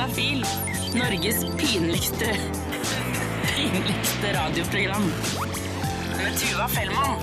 Juntafil. Norges pinligste pinligste radioprogram. Med Tuva Fellmann.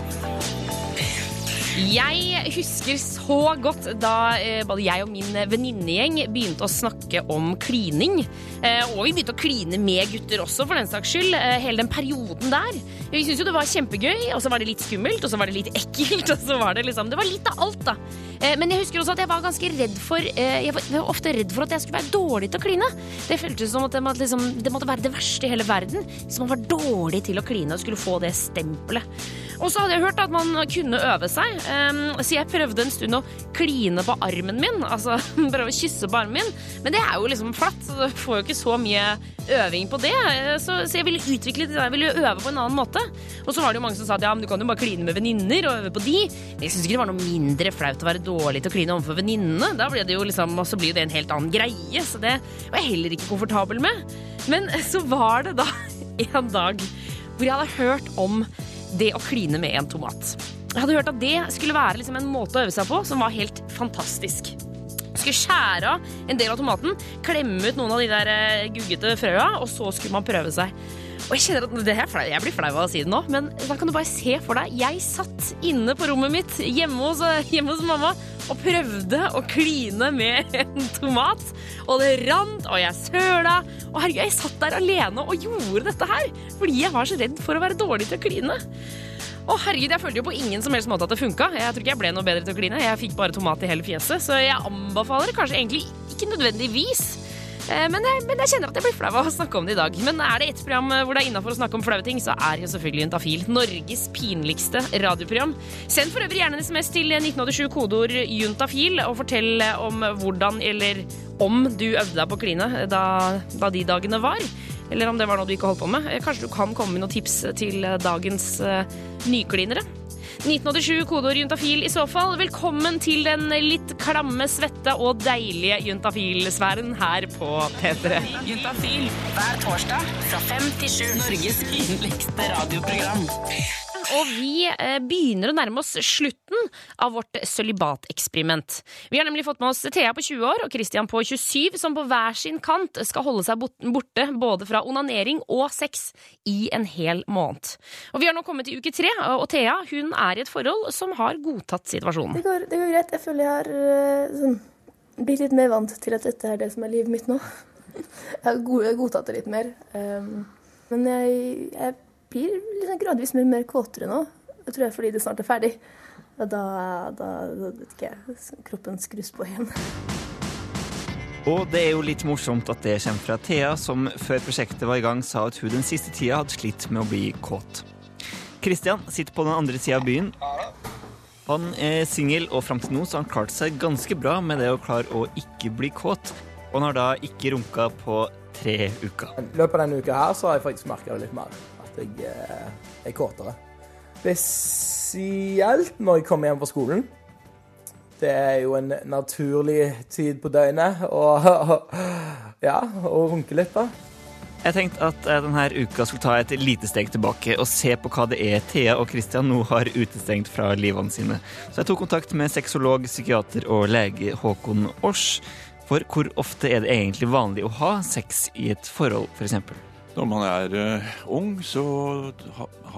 Jeg husker så godt da eh, både jeg og min venninnegjeng begynte å snakke om klining. Eh, og vi begynte å kline med gutter også, for den saks skyld. Eh, hele den perioden der. Vi syntes jo det var kjempegøy, og så var det litt skummelt, og så var det litt ekkelt. og så var Det liksom, det var litt av alt, da. Eh, men jeg husker også at jeg var ganske redd for eh, Jeg jeg var ofte redd for at jeg skulle være dårlig til å kline. Det føltes som at det måtte, liksom, det måtte være det verste i hele verden. Hvis man var dårlig til å kline og skulle få det stempelet. Og så hadde jeg hørt at man kunne øve seg, um, så jeg prøvde en stund å kline på armen min. Altså prøve å kysse på armen min. Men det er jo liksom flatt, så du får jo ikke så mye øving på det. Så, så jeg ville utvikle det, jeg ville øve på en annen måte. Og så var det jo mange som sa at ja, men du kan jo bare kline med venninner og øve på de. Men jeg syns ikke det var noe mindre flaut å være dårlig til å kline overfor venninnene. Da ble det jo liksom, Og så blir det en helt annen greie, så det var jeg heller ikke komfortabel med. Men så var det da en dag hvor jeg hadde hørt om det å kline med en tomat. Jeg hadde hørt at det skulle være liksom en måte å øve seg på som var helt fantastisk. Skulle skjære av en del av tomaten, klemme ut noen av de der eh, guggete frøa, og så skulle man prøve seg. Og Jeg kjenner at det er flau, jeg blir flau av å si det nå, men da kan du bare se for deg. Jeg satt inne på rommet mitt hjemme hos, hjemme hos mamma og prøvde å kline med en tomat. Og det rant, og jeg søla. Og herregud, jeg satt der alene og gjorde dette her fordi jeg var så redd for å være dårlig til å kline. Å herregud, Jeg følte jo på ingen som helst måte at det funka. Jeg tror ikke jeg ble noe bedre til å kline. Jeg fikk bare tomat i hele fjeset, så jeg anbefaler det kanskje egentlig ikke nødvendigvis. Eh, men jeg, men jeg, kjenner at jeg blir flau av å snakke om det i dag. Men er det ett program hvor det er innafor å snakke om flaue ting, så er jo selvfølgelig Juntafil Norges pinligste radioprogram. Send for øvrig gjerne en SMS til 1987 kodeord juntafil, og fortell om hvordan eller om du øvde deg på å kline da, da de dagene var eller om det var noe du ikke holdt på med. Eh, kanskje du kan komme med noen tips til eh, dagens nyklinere. 1987, kodeord juntafil i så fall. Velkommen til den litt klamme, svette og deilige juntafil-sfæren her på P3. Juntafil hver torsdag fra fem til sju. Norges pinligste radioprogram. Og vi eh, begynner å nærme oss slutten av vårt sølibateksperiment. Vi har nemlig fått med oss Thea på 20 år og Christian på 27, som på hver sin kant skal holde seg borte både fra onanering og sex i en hel måned. Og vi har nå kommet til uke tre, og Thea hun er i et forhold som har godtatt situasjonen. Det går, det går greit. Jeg føler jeg har uh, sånn, blitt litt mer vant til at dette er det som er livet mitt nå. jeg har godtatt det litt mer. Um, men jeg, jeg blir liksom gradvis mer, mer kåtere nå. Jeg tror jeg fordi det snart er ferdig. Og da, da, da vet ikke jeg, kroppen skrus på igjen. Og det er jo litt morsomt at det kommer fra Thea, som før prosjektet var i gang sa at hun den siste tida hadde slitt med å bli kåt. Kristian sitter på den andre sida av byen. Han er singel, og fram til nå så har han klart seg ganske bra med det å klare å ikke bli kåt. Og han har da ikke runka på tre uker. I løpet av denne uka her så har jeg faktisk merka det litt mer jeg eh, er kåtere. Spesielt når jeg kommer hjem fra skolen. Det er jo en naturlig tid på døgnet å ja, og runke litt, da. Jeg tenkte at jeg denne uka skulle ta et lite steg tilbake og se på hva det er Thea og Christian nå har utestengt fra livene sine. Så jeg tok kontakt med sexolog, psykiater og lege Håkon Ors. For hvor ofte er det egentlig vanlig å ha sex i et forhold, f.eks.? Når man er uh, ung, så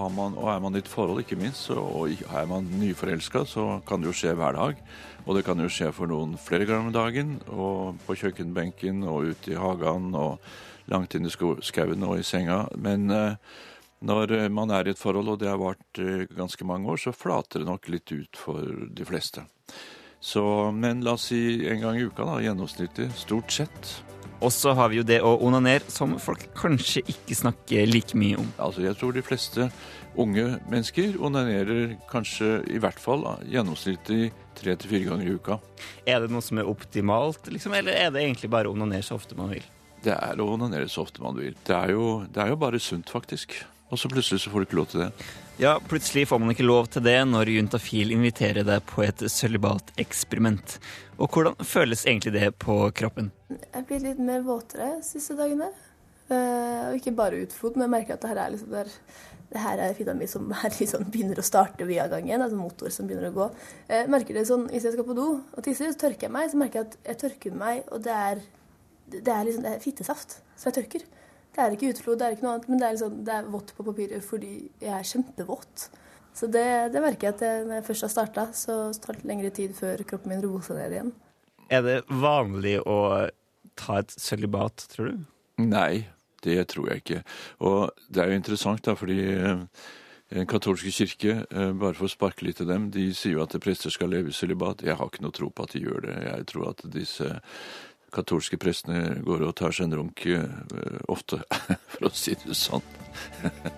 man, og er man i et forhold, ikke minst, så, og er man nyforelska, så kan det jo skje hver dag. Og det kan jo skje for noen flere ganger om dagen. Og på kjøkkenbenken og ute i hagen og langt inn i skauen og i senga. Men uh, når man er i et forhold, og det har vart uh, ganske mange år, så flater det nok litt ut for de fleste. Så, men la oss si en gang i uka, da, gjennomsnittlig. Stort sett. Og så har vi jo det å onanere, som folk kanskje ikke snakker like mye om. Altså, Jeg tror de fleste unge mennesker onanerer kanskje i hvert fall gjennomsnittlig tre til fire ganger i uka. Er det noe som er optimalt, liksom, eller er det egentlig bare å onanere så ofte man vil? Det er å onanere så ofte man vil. Det er jo, det er jo bare sunt, faktisk. Og så plutselig så får du ikke lov til det. Ja, plutselig får man ikke lov til det når Juntafil inviterer deg på et sølibateksperiment. Og hvordan føles egentlig det på kroppen? Jeg blir litt mer våtere de siste dagene. Uh, og ikke bare utflod, men jeg merker at det her er liksom der, det her er fitta mi som liksom begynner å starte via gangen. Altså motor som begynner å gå. Jeg merker det sånn, Hvis jeg skal på do og tisser, så tørker jeg meg. Så merker jeg at jeg tørker meg, og det er det er liksom det er fittesaft som jeg tørker. Det er ikke utflod, det er ikke noe annet, men det er, liksom, det er vått på papiret fordi jeg er kjempevåt. Så det, det merker jeg at jeg, når jeg først har starta, så tar det lengre tid før kroppen min roer seg ned igjen. Er det vanlig å ta et sølibat, tror du? Nei, det tror jeg ikke. Og det er jo interessant, da, fordi eh, Den katolske kirke, eh, bare for å sparke litt til dem, de sier jo at prester skal leve i sølibat. Jeg har ikke noe tro på at de gjør det. Jeg tror at disse katolske prestene går og tar seg en runk eh, ofte, for å si det sånn.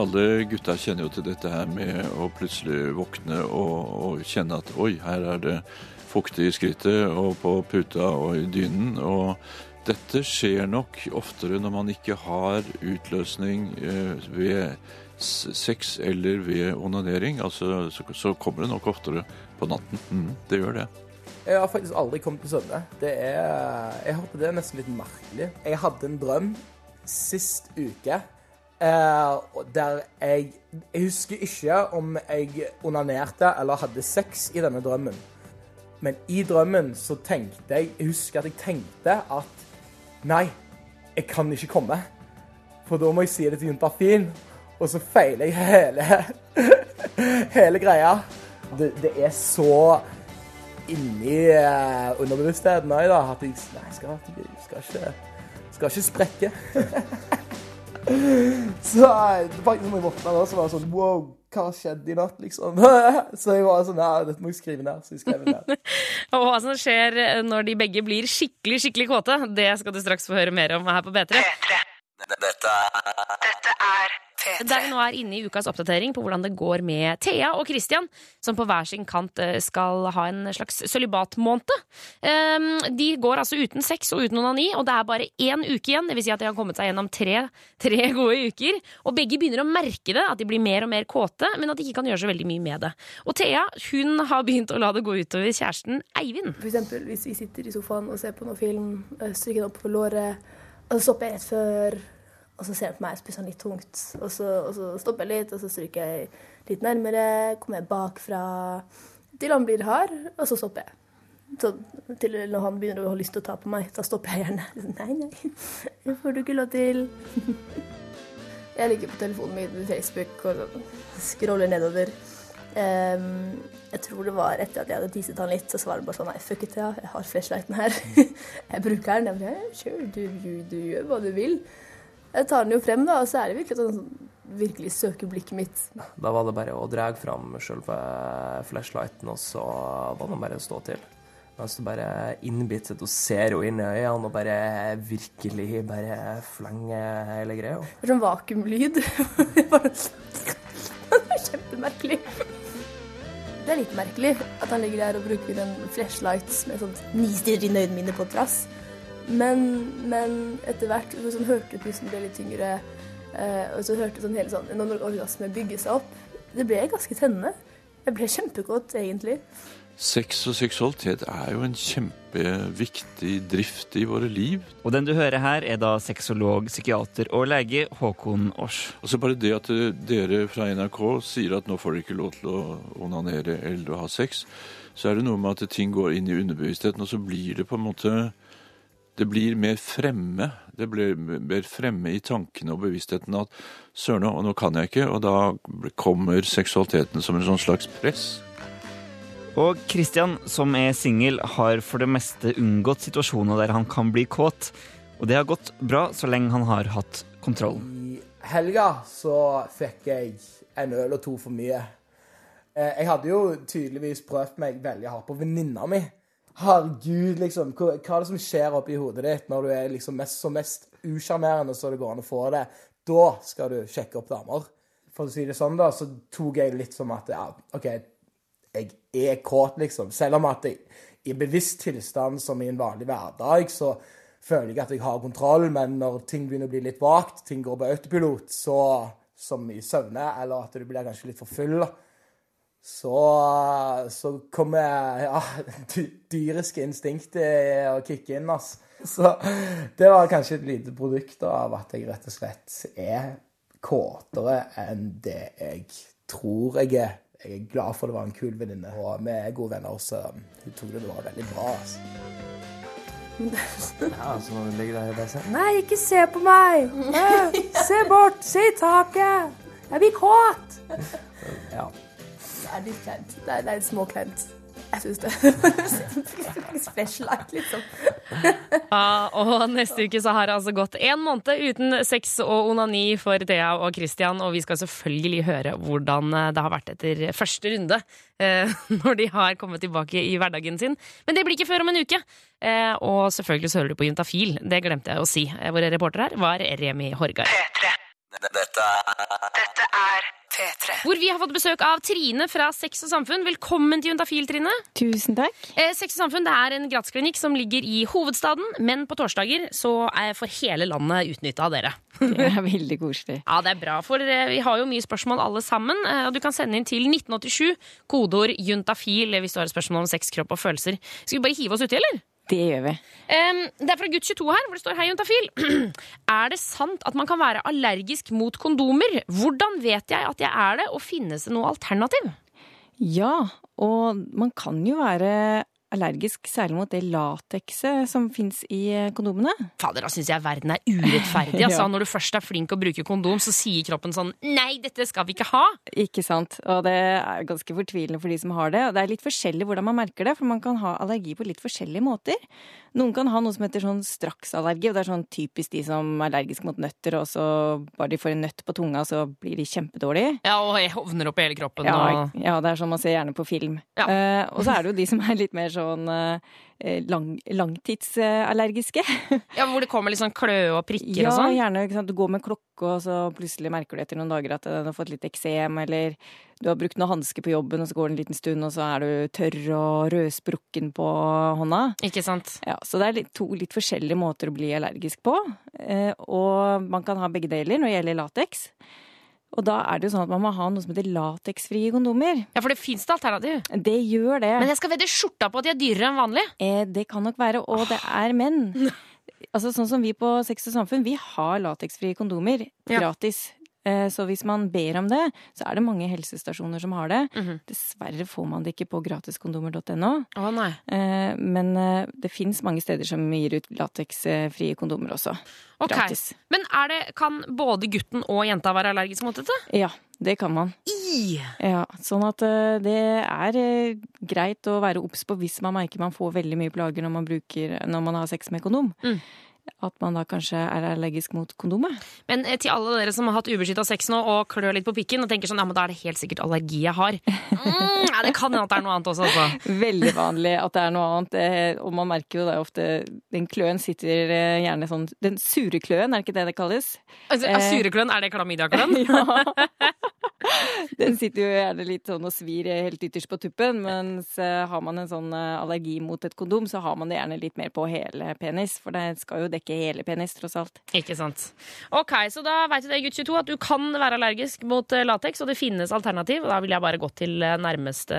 Alle gutta kjenner jo til dette her med å plutselig våkne og, og kjenne at oi, her er det fuktig i skrittet og på puta og i dynen. Og dette skjer nok oftere når man ikke har utløsning eh, ved sex eller ved onanering. Altså, så, kommer det nok oftere på natten. Mm, det gjør det. Jeg har faktisk aldri kommet til søvne. Det er Jeg håper det er nesten litt merkelig. Jeg hadde en drøm sist uke eh, der jeg Jeg husker ikke om jeg onanerte eller hadde sex i denne drømmen. Men i drømmen så tenkte jeg Jeg husker at jeg tenkte at Nei, jeg kan ikke komme. For da må jeg si det til Juntafin. Og så feiler jeg hele hele greia. Det, det er så inni uh, underbevisstheten òg, da. At jeg nei, skal, skal ikke Skal ikke sprekke. så eh, faktisk når jeg våkna da, så var det sånn Wow, hva skjedde i natt, liksom? så jeg var sånn Ja, dette må jeg skrive ned. Så jeg skrev det ned. Og hva som skjer eh, når de begge blir skikkelig skikkelig kåte, det skal du straks få høre mer om her på B3. Der vi nå er inne i ukas oppdatering på hvordan det går med Thea og Christian, som på hver sin kant eh, skal ha en slags sølibatmåned. Um, De går altså uten sex og uten onani, og det er bare én uke igjen. Det vil si at de har kommet seg gjennom tre, tre gode uker. Og begge begynner å merke det, at de blir mer og mer kåte, men at de ikke kan gjøre så veldig mye med det. Og Thea hun har begynt å la det gå utover kjæresten Eivind. For eksempel hvis vi sitter i sofaen og ser på noen film, øh, stryker den opp på låret, og så stopper jeg rett før, og så ser han på meg og spiser han litt tungt. Og så, og så stopper jeg litt, og så stryker jeg litt nærmere, kommer jeg bakfra til han blir hard, og så stopper jeg. Så til når han begynner å ha lyst til å ta på meg, da stopper jeg gjerne. Nei, nei, det får du ikke lov til. Jeg ligger på telefonen min med Facebook og scroller nedover. Um, jeg tror det var etter at jeg hadde teaset han litt, så var det bare sånn Nei, fuck it, ja. Jeg har flashlighten her. jeg bruker den. Jeg bare, Kjør, du, du, du gjør hva du vil. Jeg tar den jo frem, da, og så er det virkelig sånn, sånn virkelig søker blikket mitt. Da var det bare å dra fram selve flashlighten, og så var det bare å stå til. Mens du bare innbitt og ser henne inn i øynene og bare virkelig bare flenger hele greia. Det er sånn vakuumlyd. Var Kjempemerkelig. Det er litt merkelig at han ligger der og bruker en flashlight med sånn nistirr inn i øynene mine på trass. Men, men etter hvert sånn, hørte pusten ble litt tyngre, eh, og så hørte sånn hele sånn, en orgasme bygge seg opp. Det ble ganske tennende. Jeg ble kjempekåt, egentlig. Sex og seksualitet er jo en kjempeviktig drift i våre liv. Og den du hører her, er da sexolog, psykiater og lege Håkon Ors. så bare det at dere fra NRK sier at nå får dere ikke lov til å onanere eller å ha sex, så er det noe med at ting går inn i underbevisstheten, og så blir det på en måte Det blir mer fremme. Det blir mer fremme i tankene og bevisstheten at søren, nå, nå kan jeg ikke, og da kommer seksualiteten som en sånn slags press. Og Christian, som er singel, har for det meste unngått situasjoner der han kan bli kåt. Og det har gått bra så lenge han har hatt kontroll. I helga så fikk jeg en øl og to for mye. Eh, Jeg hadde jo tydeligvis prøvd meg veldig hardt på venninna mi. Herregud, liksom. Hva, hva er det som skjer oppi hodet ditt når du er liksom mest, så mest usjarmerende så det går an å få det? Da skal du sjekke opp damer. For å si det sånn, da, så tok jeg litt som at ja, OK, jeg er kåt, liksom. Selv om at jeg i bevisst tilstand som i en vanlig hverdag, så føler jeg at jeg har kontroll, men når ting begynner å bli litt vagt, ting går på autopilot, så som i søvne, eller at du blir kanskje litt for full, da, så, så kommer ja, dy- dyriske instinktet å kicke inn. altså. Så det var kanskje et lite produkt av at jeg rett og slett er kåtere enn det jeg tror jeg er. Jeg er glad for det var en kul venninne, og vi er gode venner, så hun tok det bare veldig bra. altså. Ja, så må du ligge der og bare Nei, ikke se på meg! Se bort! Se i taket! Jeg blir kåt! Ja. Er litt kleint. Det er, det er småkleint. Jeg syns det. act, liksom. Ja, og neste uke så har det altså gått en måned uten sex og onani for Thea og Christian, og vi skal selvfølgelig høre hvordan det har vært etter første runde, eh, når de har kommet tilbake i hverdagen sin. Men det blir ikke før om en uke. Eh, og selvfølgelig så hører du på Juntafil, det glemte jeg å si. Våre Vår reporter her var Remi Horgard. Hvor vi har fått besøk av Trine fra Sex og Samfunn. Velkommen til Juntafil, Trine. Tusen takk. Eh, Sex og Samfunn det er en gratisklinikk som ligger i hovedstaden, men på torsdager så er får hele landet utnytta av dere. Det er veldig koselig. Ja, det er bra, for eh, vi har jo mye spørsmål alle sammen. eh, Og du kan sende inn til 1987, kodeord juntafil hvis du har et spørsmål om sex, kropp og følelser. Skal vi bare hive oss uti, eller? Det gjør vi. Um, det er fra gutt 22 her, hvor det står Hei, juntafil. er det sant at man kan være allergisk mot kondomer? Hvordan vet jeg at jeg er det, og finnes det noe alternativ? Ja, og man kan jo være allergisk særlig mot det latekset som fins i eh, kondomene. Fader, da syns jeg verden er urettferdig. Altså. Ja. Når du først er flink å bruke kondom, så sier kroppen sånn Nei, dette skal vi ikke ha! Ikke sant? Og det er ganske fortvilende for de som har det. Og det er litt forskjellig hvordan man merker det, for man kan ha allergi på litt forskjellige måter. Noen kan ha noe som heter sånn straksallergi, og det er sånn typisk de som er allergiske mot nøtter, og så bare de får en nøtt på tunga, så blir de kjempedårlige. Ja, og jeg hovner opp i hele kroppen. Ja, og... ja, det er sånn man ser gjerne på film. Ja. Uh, og så er det jo de som er litt mer sånn eh, lang, langtidsallergiske. Ja, Hvor det kommer litt sånn kløe og prikker Ja, og sånn? Ja, gjerne ikke sant? du går med klokke, og så plutselig merker du etter noen dager at du har fått litt eksem, eller du har brukt noen hansker på jobben, og så går det en liten stund, og så er du tørr og rødsprukken på hånda. Ikke sant? Ja, Så det er litt, to litt forskjellige måter å bli allergisk på. Eh, og man kan ha begge deler når det gjelder lateks. Og da er det jo sånn at man må ha noe som heter lateksfrie kondomer. Ja, for det fins det alternativ. Det gjør det. Men jeg skal vedde skjorta på at de er dyrere enn vanlig. Eh, det kan nok være, og det er menn. Altså Sånn som vi på Sex og Samfunn, vi har lateksfrie kondomer gratis. Eh, Så hvis man ber om det, så er det mange helsestasjoner som har det. Mhm. Dessverre får man det ikke på gratiskondomer.no. Nei. Eh, Men eh, det fins mange steder som gir ut lateksfrie kondomer også. Ok. Gratis. Men er det, kan både gutten og jenta være allergisk mot dette? Ja, det kan man. I. Ja, sånn at eh, det er eh, greit å være obs på hvis man merker man får veldig mye plager når man, bruker, når man har sex med kondom. Mm. At man da kanskje er allergisk mot kondomet. Men eh, til alle dere som har hatt ubeskytta sex nå og klør litt på pikken og tenker sånn, ja, men da er det helt sikkert allergi jeg har. Mm, ja, det kan hende at det er noe annet også, altså. Veldig vanlig at det er noe annet. eh, Og man merker jo det ofte Den kløen sitter eh, gjerne sånn Den sure kløen, er det ikke det det kalles? altså sure kløen, er det klamydiaklønn? Ja. Den sitter jo gjerne litt sånn og svir helt ytterst på tuppen, mens eh, har man en sånn eh, allergi mot et kondom, så har man det gjerne litt mer på hele penis, for det skal jo dekke hele penis, tross alt. Ikke sant. Ok, så da veit du det, gutt 22, at du kan være allergisk mot eh, lateks, og det finnes alternativ. Og da vil jeg bare gå til nærmeste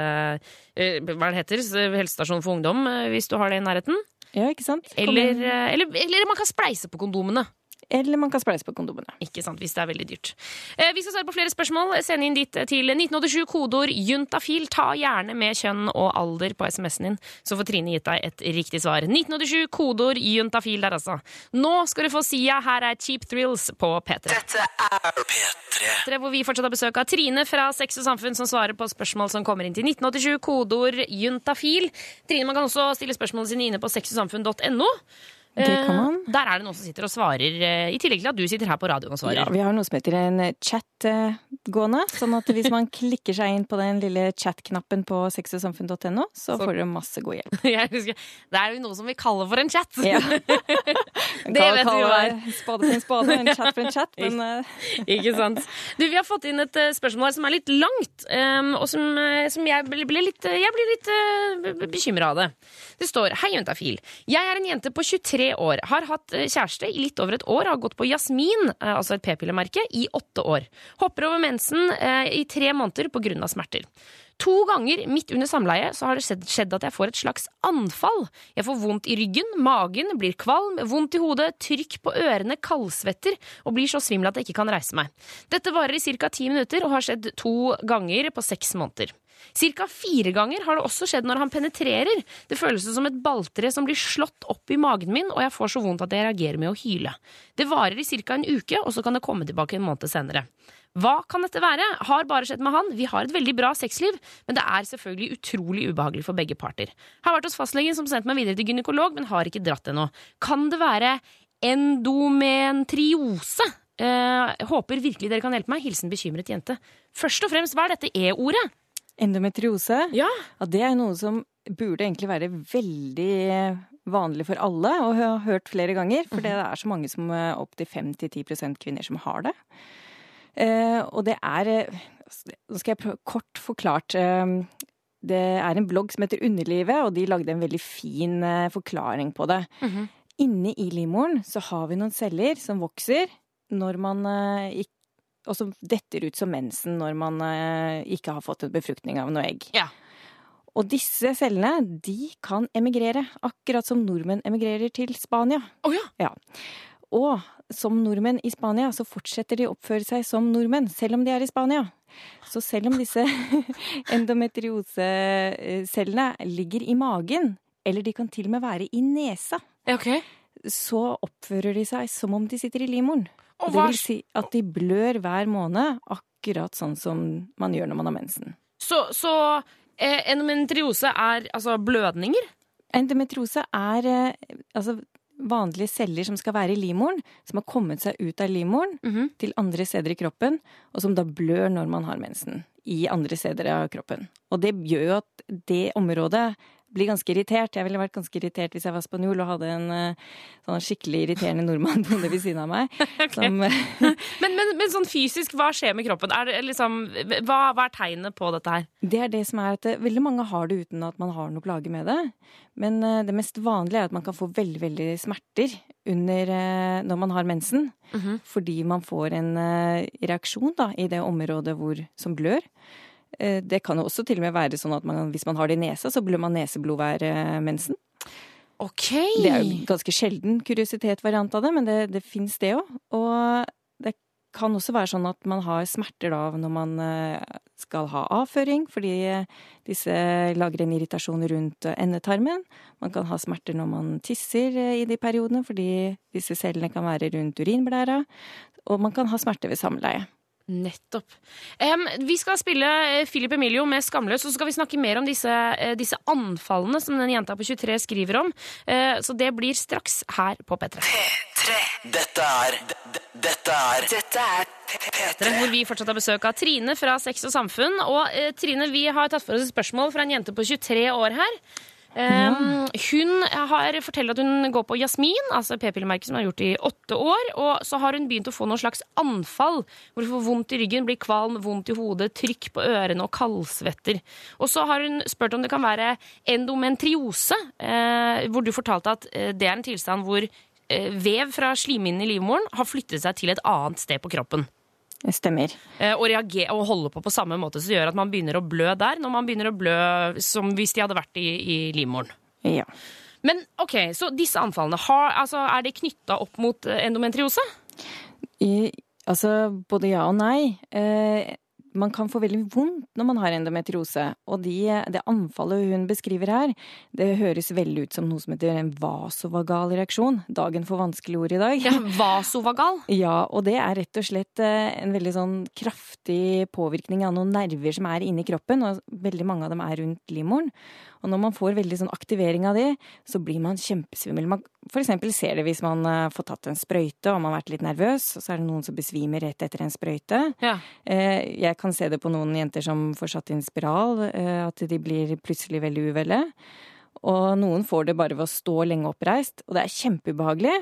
hva det heter, helsestasjon for ungdom, hvis du har det i nærheten. Ja, ikke sant? Eller, eller, eller man kan spleise på kondomene. Eller man kan spleise på kondomene. Ikke sant, hvis det er veldig dyrt. Eh, vi skal svare på flere spørsmål. Send inn ditt til 1987, kodeord juntafil. Ta gjerne med kjønn og alder på SMS-en din, så får Trine gitt deg et riktig svar. 1987, kodeord juntafil der, altså. Nå skal du få Sia. Her er Cheap Thrills på P3. Dette er P3, hvor vi fortsatt har besøk av Trine fra Sex og Samfunn, som svarer på spørsmål som kommer inn til 1987, kodeord juntafil. Trine, man kan også stille spørsmålene sine inne på sexogsamfunn.no. Eh, Der er det noen som sitter og svarer, eh, i tillegg til at du sitter her på radioen og svarer. Ja, vi har noe som heter en chat eh, gående, sånn at hvis man klikker seg inn på den lille chat-knappen på sexogsamfunn.no, så får dere masse god hjelp. Husker, det er jo noe som vi kaller for en chat. Ja. Det vet vi hva er. Spade for en spade, en chat for en chat, men Ikke sant? Du, Vi har fått inn et spørsmål her som er litt langt, em, og som, som jeg blir blir litt, jeg blir litt bekymra av det. Det står Hei, juntafil. Jeg er en jente på 23 år. Har hatt eh, kjæreste i litt over et år. Har gått på Jasmin, eh, altså et p-pillemerke, i åtte år. Hopper over mensen eh, i tre måneder pga. smerter. To ganger midt under samleie så har det skjedd at jeg får et slags anfall. Jeg får vondt i ryggen, magen, blir kvalm, vondt i hodet, trykk på ørene, kaldsvetter og blir så svimmel at jeg ikke kan reise meg. Dette varer i ca. ti minutter og har skjedd to ganger på seks måneder. Cirka fire ganger har det også skjedd når han penetrerer. Det føles som et balltre som blir slått opp i magen min, og jeg får så vondt at jeg reagerer med å hyle. Det varer i ca. en uke, og så kan det komme tilbake en måned senere. Hva kan dette være? Har bare skjedd med han. Vi har et veldig bra sexliv, men det er selvfølgelig utrolig ubehagelig for begge parter. Har vært hos fastlegen som sendte meg videre til gynekolog, men har ikke dratt ennå. Kan det være endometriose? Eh, håper virkelig dere kan hjelpe meg. Hilsen bekymret jente. Først og fremst, hva er dette E-ordet? Endometriose, Ja. ja, det er noe som burde egentlig være veldig vanlig for alle, og jeg har hørt flere ganger. For det er så mange som opptil 5-10% kvinner som har det. Eh, og det er eh, Nå skal jeg prøve kort forklart. Eh, det er en blogg som heter Underlivet, og de lagde en veldig fin eh, forklaring på det. Inne i livmoren så har vi noen celler som vokser når man eh, ikk- og som detter ut som mensen når man eh, ikke har fått en befruktning av noe egg. Ja. Og disse cellene, de kan emigrere, akkurat som nordmenn emigrerer til Spania. Oh, ja. Og som nordmenn i Spania, så fortsetter de å oppføre seg som nordmenn, selv om de er i Spania. Så selv om disse endometriosecellene ligger i magen, eller de kan til og med være i nesa, okay. så oppfører de seg som om de sitter i livmoren. Og det vil si at de blør hver måned, akkurat sånn som man gjør når man har mensen. Så, så eh, endometriose er altså blødninger? Endometriose er eh, altså vanlige celler som skal være i livmoren, som har kommet seg ut av livmoren Mhm. til andre steder i kroppen, og som da blør når man har mensen i andre steder av kroppen. Og det gjør jo at det området blir ganske irritert. Jeg ville vært ganske irritert hvis jeg var spanjol og hadde en eh, sånn skikkelig irriterende nordmann boende ved siden av meg. som, Men, men, men sånn fysisk, hva skjer med kroppen? Er det liksom, hva, hva er tegnet på dette her? Det er det som er at eh, veldig mange har det uten at man har noe plage med det. Men eh, det mest vanlige er at man kan få veldig, veldig smerter under, eh, når man har mensen. Fordi man får en eh, reaksjon da, i det området hvor, som blør. Eh, Det kan jo også til og med være sånn at man, hvis man har det i nesa, så blør man neseblod hver mensen. Ok. Det er jo en ganske sjelden kuriositet-variant av det, men det, det fins det òg. Og det kan også være sånn at man har smerter da når man eh, skal ha avføring, fordi eh, disse lager en irritasjon rundt endetarmen. Man kan ha smerter når man tisser i de periodene, fordi disse cellene kan være rundt urinblæra. Og man kan ha smerter ved samleie. Nettopp. Um, vi skal spille eh, Philip Emilio med 'Skamløs', og så skal vi snakke mer om disse, eh, disse anfallene som den jenta på 23 skriver om. Uh, så det blir straks her på P3. Dette er Dette er Dette er P3. Hvor vi fortsatt har besøk av Trine fra Sex og Samfunn. Og uh, Trine, vi har tatt for oss et spørsmål fra en jente på 23 år her. Um, Hun har forteller at hun går på Jasmin, altså p-pillemerket som hun har gjort i åtte år. Og så har hun begynt å få noen slags anfall, hvor hun får vondt i ryggen, blir kvalm, vondt i hodet, trykk på ørene og kaldsvetter. Og så har hun spurt om det kan være endometriose, eh, hvor du fortalte at eh, det er en tilstand hvor eh, vev fra slimhinnen i livmoren har flyttet seg til et annet sted på kroppen. Det stemmer. Eh, og, reagere, og holde på på samme måte, som gjør at man begynner å blø der, når man begynner å blø som hvis de hadde vært i, i livmoren. Ja. Men ok, så disse anfallene, har, altså, er de knytta opp mot endometriose? I, altså både ja og nei. Eh, man kan få veldig vondt når man har endometriose. Og de, det anfallet hun beskriver her, det høres veldig ut som noe som heter en vasovagal reaksjon. Dagen for vanskelige ord i dag. Ja, vasovagal? Ja, og det er rett og slett eh, en veldig sånn kraftig påvirkning av noen nerver som er inni kroppen, og veldig mange av dem er rundt livmoren. Og når man får veldig sånn aktivering av det, så blir man kjempesvimmel. Man eksempel ser det hvis man eh, får tatt en sprøyte og man har vært litt nervøs, og så er det noen som besvimer rett etter en sprøyte. Ja. Eh, Jeg kan se det på noen jenter som får satt inn spiral, eh, at de blir plutselig veldig uvelle. Og noen får det bare ved å stå lenge oppreist, og det er kjempeubehagelig.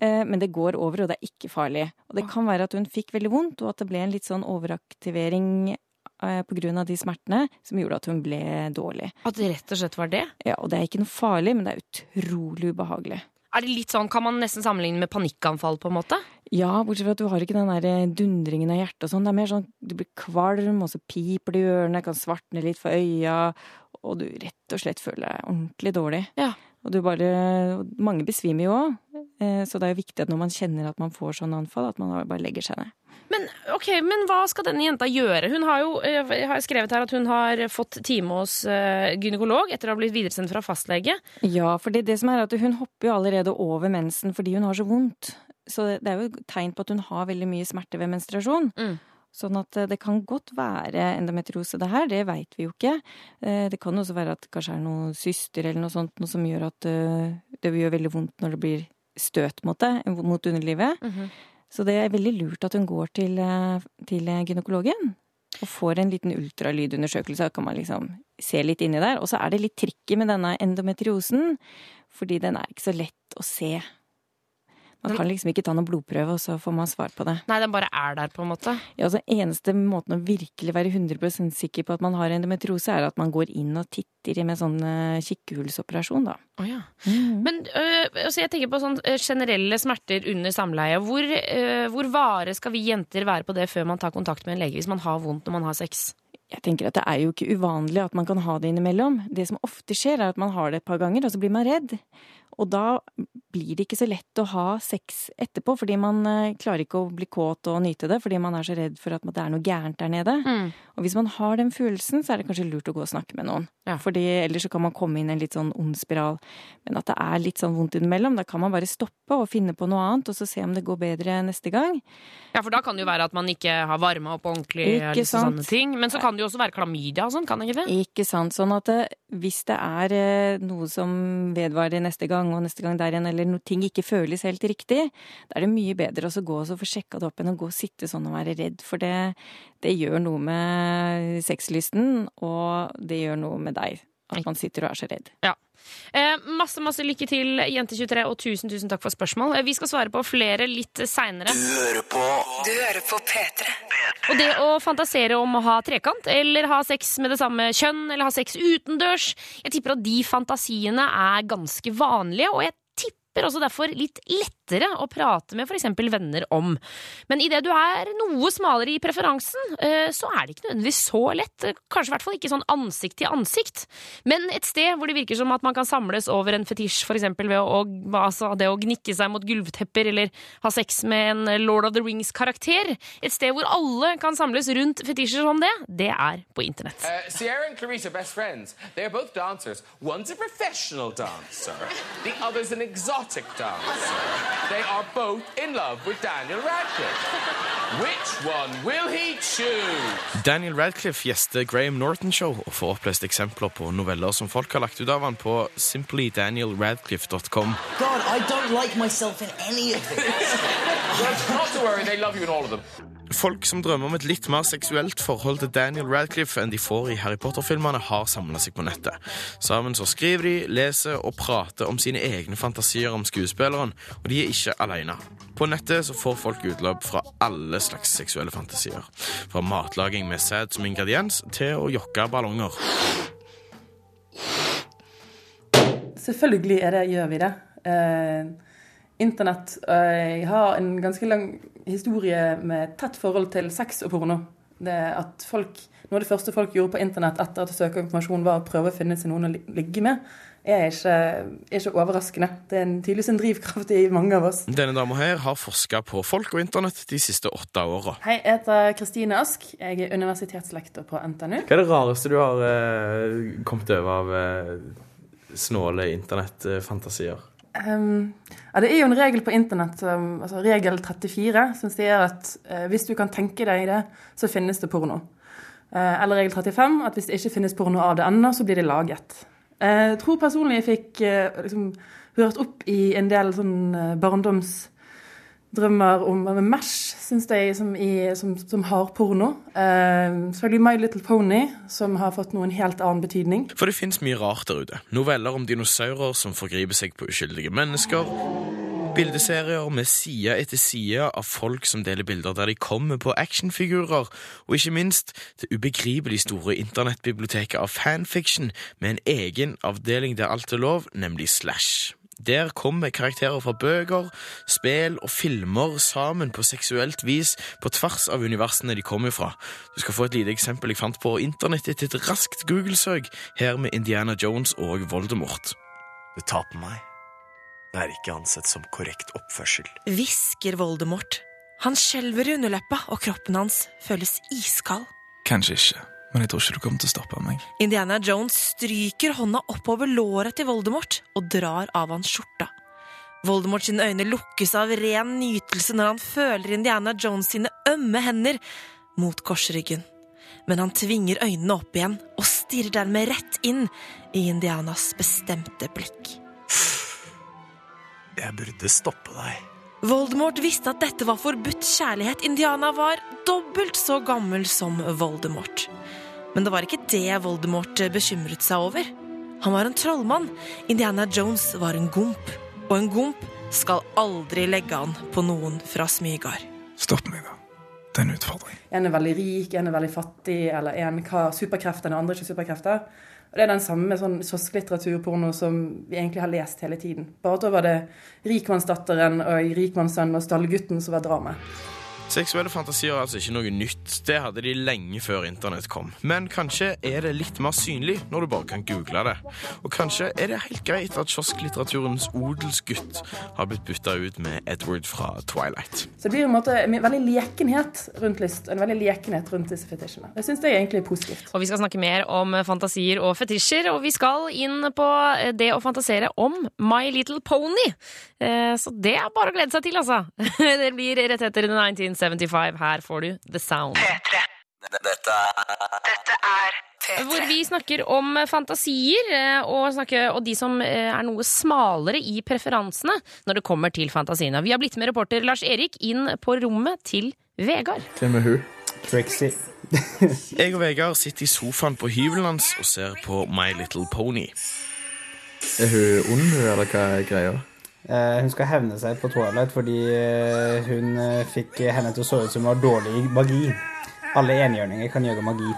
eh, Men det går over, og det er ikke farlig. Og det kan være at hun fikk veldig vondt, og at det ble en litt sånn overaktivering eh, av de smertene som gjorde at hun ble dårlig. At det rett og slett var det? Ja, Og det er ikke noe farlig, men det er utrolig ubehagelig. Er det litt sånn, Kan man nesten sammenligne med panikkanfall? på en måte? Ja, bortsett fra at du har ikke den der dundringen av hjertet og sånn. Det er mer sånn du blir kvalm, og så piper det i ørene, kan svartne litt for øya, og du rett og slett føler deg ordentlig dårlig. Ja. Og du bare Mange besvimer jo òg. Eh, Så det er jo viktig at når man kjenner at man får sånn anfall, at man bare legger seg ned. Men, okay, men hva skal denne jenta gjøre? Hun har jo eh, jeg har skrevet her at hun har fått time hos eh, gynekolog etter å ha blitt videresendt fra fastlege. Ja, for det, det som er at hun hopper jo allerede over mensen fordi hun har så vondt. Så det, er jo et tegn på at hun har veldig mye smerte ved menstruasjon. Mm. Sånn at eh, det kan godt være endometriose det her, det veit vi jo ikke. Det kan også være at det kanskje er noen syster eller noe sånt noe som gjør at det gjør veldig vondt når det blir støt mot det, mot underlivet. Mhm. Så det er veldig lurt at hun går til, eh, til gynekologen og får en liten ultralydundersøkelse. Da kan man liksom se litt inni der. Og så er det litt tricky med denne endometriosen, fordi den er ikke så lett å se. Man kan liksom ikke ta noen blodprøve, og så får man svar på det. Nei, den bare er der, på en måte. Ja, altså Eneste måten å virkelig være 100% sikker på at man har endometriose, er at man går inn og titter med sånn eh, kikkehullsoperasjon, da. Oh, ja. Men øh, altså jeg tenker på sånn øh, generelle smerter under samleie. Hvor, øh, hvor vare skal vi jenter være på det før man tar kontakt med en lege hvis man har vondt når man har sex? Jeg tenker at Det er jo ikke uvanlig at man kan ha det innimellom. Det som ofte skjer, er at man har det et par ganger, og så blir man redd. Og da blir det ikke så lett å ha sex etterpå, fordi man eh, klarer ikke å bli kåt og nyte det, fordi man er så redd for at det er noe gærent der nede. Mm. Og hvis man har den følelsen, så er det kanskje lurt å gå og snakke med noen. Ja. Fordi ellers så kan man komme inn i en litt sånn ond spiral. Men at det er litt sånn vondt innimellom, da kan man bare stoppe og finne på noe annet, og så se om det går bedre neste gang. Ja, for da kan det jo være at man ikke har varma opp ordentlig. Ikke eller sånne ting. Men så kan det jo også være klamydia og sånn, kan det ikke det? Ikke sant. Sånn at det, hvis det er eh, noe som vedvarer neste gang og neste gang der igjen, eller noe ting ikke føles helt riktig, da er det mye bedre å gå og få sjekka det opp enn å gå og sitte sånn og være redd. For det, det gjør noe med sexlysten, og det gjør noe med deg. At man sitter og er så redd. Ja. Eh, masse masse lykke til, Jente23, og tusen tusen takk for spørsmål. Eh, vi skal svare på flere litt seinere. Du hører på Du hører på P3. Og det å fantasere om å ha trekant, eller ha sex med det samme kjønn, eller ha sex utendørs Jeg tipper at de fantasiene er ganske vanlige, og jeg tipper også derfor litt lettere å prate med f.eks. venner om. Men idet du er noe smalere i preferansen, eh, så er det ikke nødvendigvis så lett. Kanskje i hvert fall ikke sånn ansikt til ansikt. Men et sted hvor det virker som at man kan samles over en fetisj, f.eks. ved å, altså det å gnikke seg mot gulvtepper, eller ha sex med en Lord of the Rings-karakter. Et sted hvor alle kan samles rundt fetisjer som det, det er på internett. Uh, Sierra and Clarice are best friends. They are both dancers. One's a professional dancer, the other's an exotic dancer. They are both in love with Daniel Radcliffe. Which one will he choose? Daniel Radcliffe gjester Graham Norton Show og får opplest eksempler på noveller som folk har lagt ut av han på simplydanielradcliffe.com. God, I don't like myself in any of this. Not to worry, they love you in all of them. Folk som drømmer om et litt mer seksuelt forhold til Daniel Radcliffe enn de får i Harry Potter-filmene, har samla seg på nettet. Sammen så skriver de, leser og prater om sine egne fantasier om skuespilleren, og de er ikke alene. På nettet så får folk utløp fra alle slags seksuelle fantasier. Fra matlaging med sæd som ingrediens til å jokke ballonger. Selvfølgelig det, gjør vi det. Eh, Internett eh, Jeg har en ganske lang historie med tett forhold til sex og porno. Det at folk, Noe av det første folk gjorde på internett etter at de søkte informasjon, var å prøve å finne seg noen å ligge med, er ikke, er ikke overraskende. Det er en, tydeligvis en drivkraft i mange av oss. Denne dama her har forska på folk og internett de siste åtte åra. Hei, jeg heter Kristine Ask. Jeg er universitetslektor på NTNU. Hva er det rareste du har eh, kommet over av eh, snåle internettfantasier? Um, ja, det er jo en regel på internett, um, altså regel 34, som sier at uh, hvis du kan tenke deg det, så finnes det porno. Uh, eller regel 35, at hvis det ikke finnes porno av det ennå, så blir det laget. Eh, Jeg tror personlig jeg fikk liksom, hørt opp i en del sånn eh, barndomsdrømmer om MASH, syns jeg, som, i, som, som har porno. Uh, Selvfølgelig My Little Pony, som har fått noen helt annen betydning. For det fins mye rart der ute. Noveller om dinosaurer som forgriper seg på uskyldige mennesker. Bildeserier med side etter side av folk som deler bilder der de kommer på actionfigurer. Og ikke minst det ubegripelig store internettbiblioteket av fanfiction med en egen avdeling der alt er lov, nemlig Slash. Der kommer karakterer fra bøker, spill og filmer sammen på seksuelt vis på tvers av universene de kommer fra. Du skal få et lite eksempel jeg fant på internett etter et raskt Google-søk, her med Indiana Jones og Voldemort. The taper meg Det er ikke ansett som korrekt oppførsel. Hvisker Voldemort. Han skjelver i underleppa, og kroppen hans føles iskald. Kanskje ikke, men jeg tror ikke du kommer til å stoppe meg. Indiana Jones stryker hånda oppover låret til Voldemort og drar av hans skjorta. Voldemort sine øyne lukkes av ren nytelse når han føler Indiana Jones sine ømme hender mot korsryggen. Men han tvinger øynene opp igjen og stirrer dermed rett inn i Indianas bestemte blikk. Jeg burde stoppe deg. Voldemort visste at dette var forbudt kjærlighet. Indiana var dobbelt så gammel som Voldemort. Men det var ikke det Voldemort bekymret seg over. Han var en trollmann. Indiana Jones var en gomp. Og en gomp skal aldri legge an på noen fra Smygard. Stopp meg, da. Det er en utfordring. En er veldig rik, en er veldig fattig, eller en har superkrefter, den andre ikke superkrefter. Og Det er den samme sånn kiosklitteraturporno som vi egentlig har lest hele tiden. Bare da var det rikmannsdatteren og rikmannssønnen og stallgutten som var dramaet. Seksuelle fantasier er altså ikke noe nytt. Det hadde de lenge før internett kom. Men kanskje er det litt mer synlig når du bare kan google det. Og kanskje er det helt greit at kiosklitteraturens odelsgutt har blitt bytta ut med Edward fra Twilight. Så det blir en måte en veldig lekenhet rundt lyst, en veldig lekenhet rundt disse fetisjene. Jeg syns det er egentlig positivt. Og vi skal snakke mer om fantasier og fetisjer, og vi skal inn på det å fantasere om My Little Pony. Eh, Så det er bare å glede seg til, altså. Det blir rett etter 1975. Her får du The Sound. Dette er Hvor vi snakker om fantasier, eh, og, snakker, og de som eh, er noe smalere i preferansene når det kommer til fantasiene. Vi har blitt med reporter Lars Erik inn på rommet til Vegard. Hvem er hun? Trixie. Jeg og Vegard sitter i sofaen på hybelen hans og ser på My Little Pony. Er hun ond, eller hva er greia? Eh, hun skal hevne seg på Twilight fordi eh, hun eh, fikk henne til å så ut som hun har dårlig magi. Alle enhjørninger kan gjøre magi.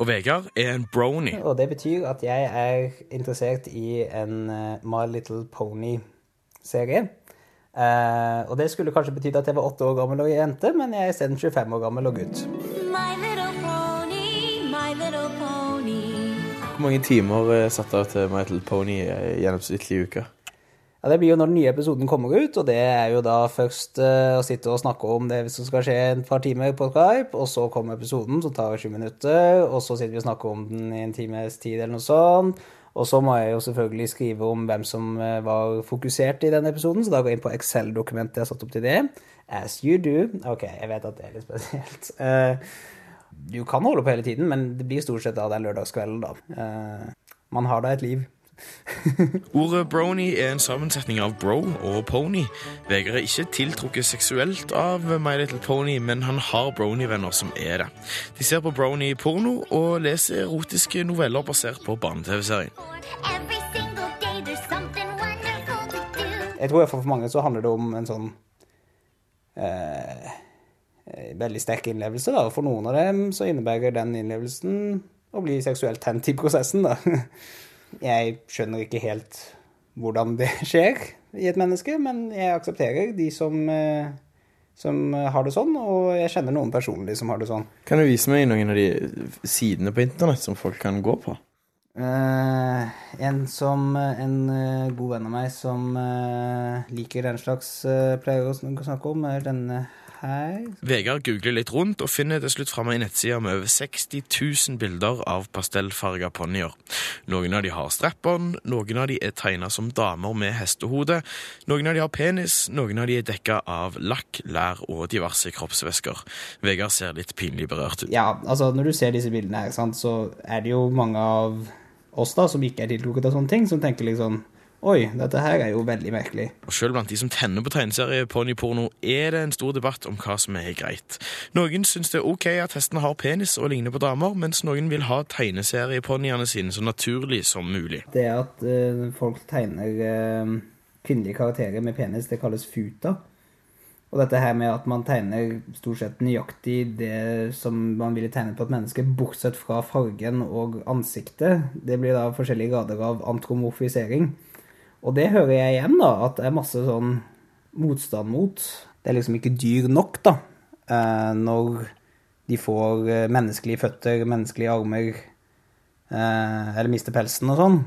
Og Vegard er en brony. Og det betyr at jeg er interessert i en My Little Pony-serie. Uh, og det skulle kanskje betydd at jeg var åtte år gammel og jente, men jeg er isteden 25 år gammel og gutt. My little pony, my little pony. Hvor mange timer er satt av til My Little Pony i gjennomsnittlig uke? Ja, Det blir jo når den nye episoden kommer ut, og det er jo da først uh, å sitte og snakke om det som skal skje en par timer på Skype, og så kommer episoden som tar 20 minutter, og så sitter vi og snakker om den i en times tid eller noe sånt. Og så må jeg jo selvfølgelig skrive om hvem som eh, var fokusert i den episoden, så da går jeg inn på Excel-dokumentet jeg har satt opp til det. As you do. Ok, jeg vet at det er litt spesielt. Uh, du kan holde på hele tiden, men det blir stort sett av den lørdagskvelden, da. Uh, man har da et liv. Ordet brony er en sammensetning av bro og pony. Vegard er ikke tiltrukket seksuelt av My Little Pony, men han har brony-venner som er det. De ser på brony-porno og leser erotiske noveller basert på barne-TV-serien. Jeg tror for mange så handler det om en sånn eh, eh, veldig sterk innlevelse. da. For noen av dem så innebærer den innlevelsen å bli seksuelt tent i prosessen. da. Jeg skjønner ikke helt hvordan det skjer i et menneske, men jeg aksepterer de som, eh, som har det sånn, og jeg kjenner noen personlig som har det sånn. Kan du vise meg noen av de sidene på internett som folk kan gå på? Uh, en som En uh, god venn av meg som uh, liker den slags pleier å snakke om, er denne her. Vegard googler litt rundt og finner til slutt fram ei nettside med over 60 000 bilder av pastellfarga ponnier. Noen av de har strap-on, noen av de er tegna som damer med hestehode, noen av de har penis, noen av de er dekka av lakk, lær og diverse kroppsvæsker. Vegard ser litt pinlig berørt ut. Ja, altså når du ser disse bildene her, sant, så er det jo mange av oss da, som ikke er tiltrukket av sånne ting, som tenker liksom Oi, dette her er jo veldig merkelig. Og selv blant de som tenner på tegneserie-ponyporno, er det en stor debatt om hva som er greit. Noen syns det er ok at hestene har penis og ligner på damer, mens noen vil ha tegneserieponniene sine så naturlig som mulig. Det at uh, folk tegner uh, kvinnelige karakterer med penis, det kalles futa. Og dette her med at man tegner stort sett nøyaktig det som man ville tegnet på et menneske, bortsett fra fargen og ansiktet, det blir da forskjellige grader av antromorfisering. Og det hører jeg igjen, da, at det er masse sånn motstand mot. Det er liksom ikke dyr nok, da, eh, når de får eh, menneskelige føtter, menneskelige armer, eh, eller mister pelsen og sånn.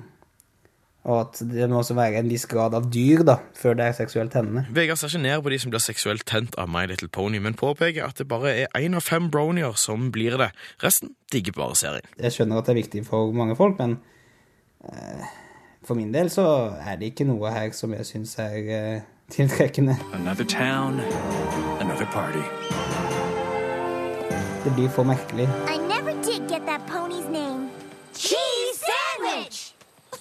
Og at det må også være en viss grad av dyr da, før det er seksuelt tennende. Vegard ser ikke ned på de som blir seksuelt tent av My Little Pony, men påpeker at det bare er én av fem bronier som blir det. Resten digger bare serien. Jeg skjønner at det er viktig for mange folk, men eh, for min del så er det ikke noe her som jeg syns er uh, tiltrekkende. Another town, another party. Det blir for merkelig. I never did get that pony's name. Cheese sandwich!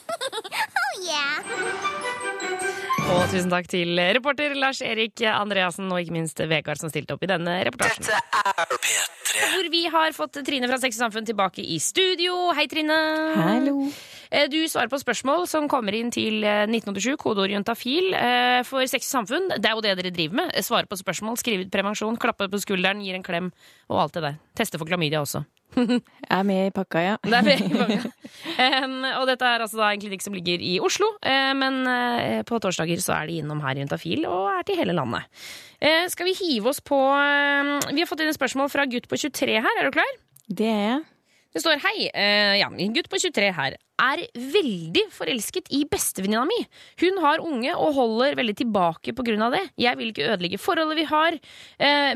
oh, yeah. Og tusen takk til reporter Lars Erik Andreassen og ikke minst Vegard som stilte opp i denne reportasjen. Dette er bedre. Hvor vi har fått Trine fra Sex og Samfunn tilbake i studio. Hei, Trine. Hallo. Eh, Du svarer på spørsmål som kommer inn til eh, 1987, kodeord juntafil. eh, For Sex og Samfunn, det er jo det dere driver med. Svare på spørsmål, skrive ut prevensjon, klappe på skulderen, gir en klem og alt det der. Teste for klamydia også. Jeg er med i pakka, ja. Det er med i pakka. Um, og dette er altså da en klinikk som ligger i Oslo, uh, men uh, på torsdager så er de innom her i Juntafil og er til hele landet. Uh, skal vi hive oss på Vi har fått inn et spørsmål fra gutt på 23 her, er du klar? Det er jeg. Det står hei, ja, en gutt på 23 her er veldig forelsket i bestevenninna mi. Hun har unge og holder veldig tilbake av det. Jeg vil ikke ødelegge forholdet vi har,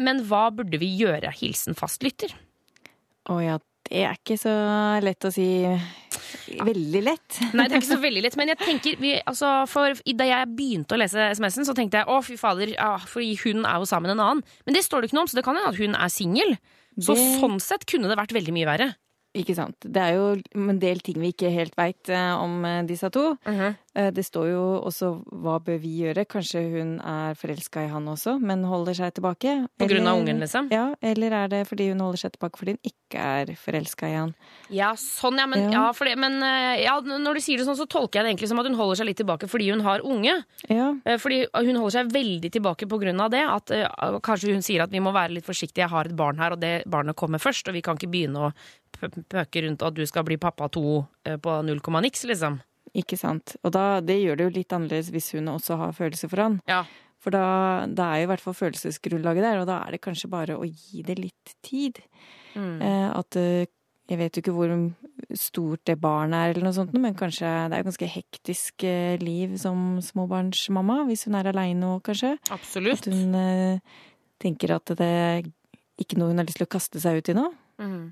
men hva burde vi gjøre? Hilsen fastlytter. Å ja, det er ikke så lett å si. Veldig lett. Nei, det er ikke så veldig lett, men jeg tenker vi, altså, for Da jeg begynte å lese SMS-en, så tenkte jeg å, fy fader, ja, fordi hun er jo sammen med en annen. Men det står det ikke noe om, så det kan hende at hun er singel. Så Det- sånn sett kunne det vært veldig mye verre. Ikke sant. Det er jo en del ting vi ikke helt veit om eh, disse to. Uh -huh. Det står jo også hva bør vi gjøre. Kanskje hun er forelska i han også, men holder seg tilbake. På grunn av ungen, liksom? Ja, eller er det fordi hun holder seg tilbake fordi hun ikke er forelska i han? Ja, sånn, ja. Men, Ja. ja, for det, men eh, ja, når du sier det sånn, så tolker jeg det egentlig som at hun holder seg litt tilbake fordi hun har unge. Ja. Eh, Fordi hun holder seg veldig tilbake på grunn av det. At uh, kanskje hun sier at vi må være litt forsiktige, jeg har et barn her, og det barnet kommer først, og vi kan ikke begynne å pø- pøke rundt at du skal bli pappa to eh, på null komma niks, liksom. Ikke sant. Og da, det gjør det jo litt annerledes hvis hun også har følelser for han. Ja. For da, da er jo i hvert fall følelsesgrunnlaget der, og da er det kanskje bare å gi det litt tid. Mm. Eh, at eh, Jeg vet jo ikke hvor stort det barnet er, eller noe sånt, men kanskje det er jo ganske hektisk liv som småbarnsmamma, hvis hun er aleine òg, kanskje. Absolutt. At hun eh, tenker at det er ikke noe hun har lyst til å kaste seg ut i nå. Mhm.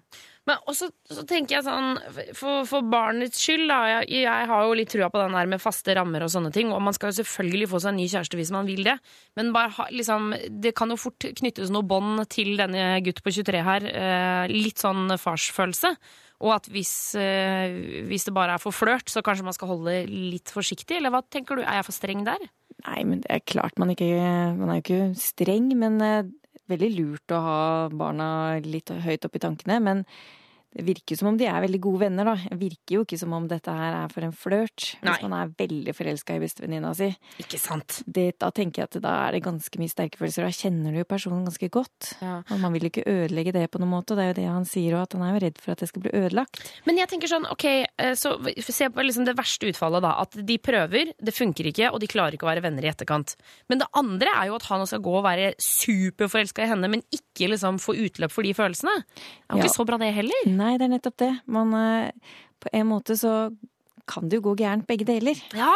Men også så tenker jeg sånn, for, for barnets skyld, da. Jeg, jeg har jo litt trua på den der med faste rammer og sånne ting. Og man skal jo selvfølgelig få seg en ny kjæreste hvis man vil det. Men ha, liksom, det kan jo fort knyttes noe bånd til denne gutt på 23 her. Eh, litt sånn farsfølelse. Og at hvis, eh, hvis det bare er for flørt, så kanskje man skal holde litt forsiktig. Eller hva tenker du? Er jeg for streng der? Nei, men det er klart man ikke Man er jo ikke streng, men eh, veldig lurt å ha barna litt høyt opp i tankene. Men det virker som om de er veldig gode venner, da. Det virker jo ikke som om dette her er for en flørt. Hvis man er veldig forelska i bestevenninna si. Ikke sant? Det, da tenker jeg at da er det ganske mye sterke følelser. Da kjenner du jo personen ganske godt. Ja. Og man vil jo ikke ødelegge det på noen måte. og Det er jo det han sier òg, at han er jo redd for at det skal bli ødelagt. Men jeg tenker sånn, ok, eh, så se på liksom det verste utfallet da, at de prøver, det funker ikke, og de klarer ikke å være venner i etterkant. Men det andre er jo at han skal gå og være superforelska i henne, men ikke liksom få utløp for de følelsene. Det er jo Ja. ikke så bra det heller. Nei, det er nettopp det. Man, eh, på en måte så kan det jo gå gærent begge deler. Ja.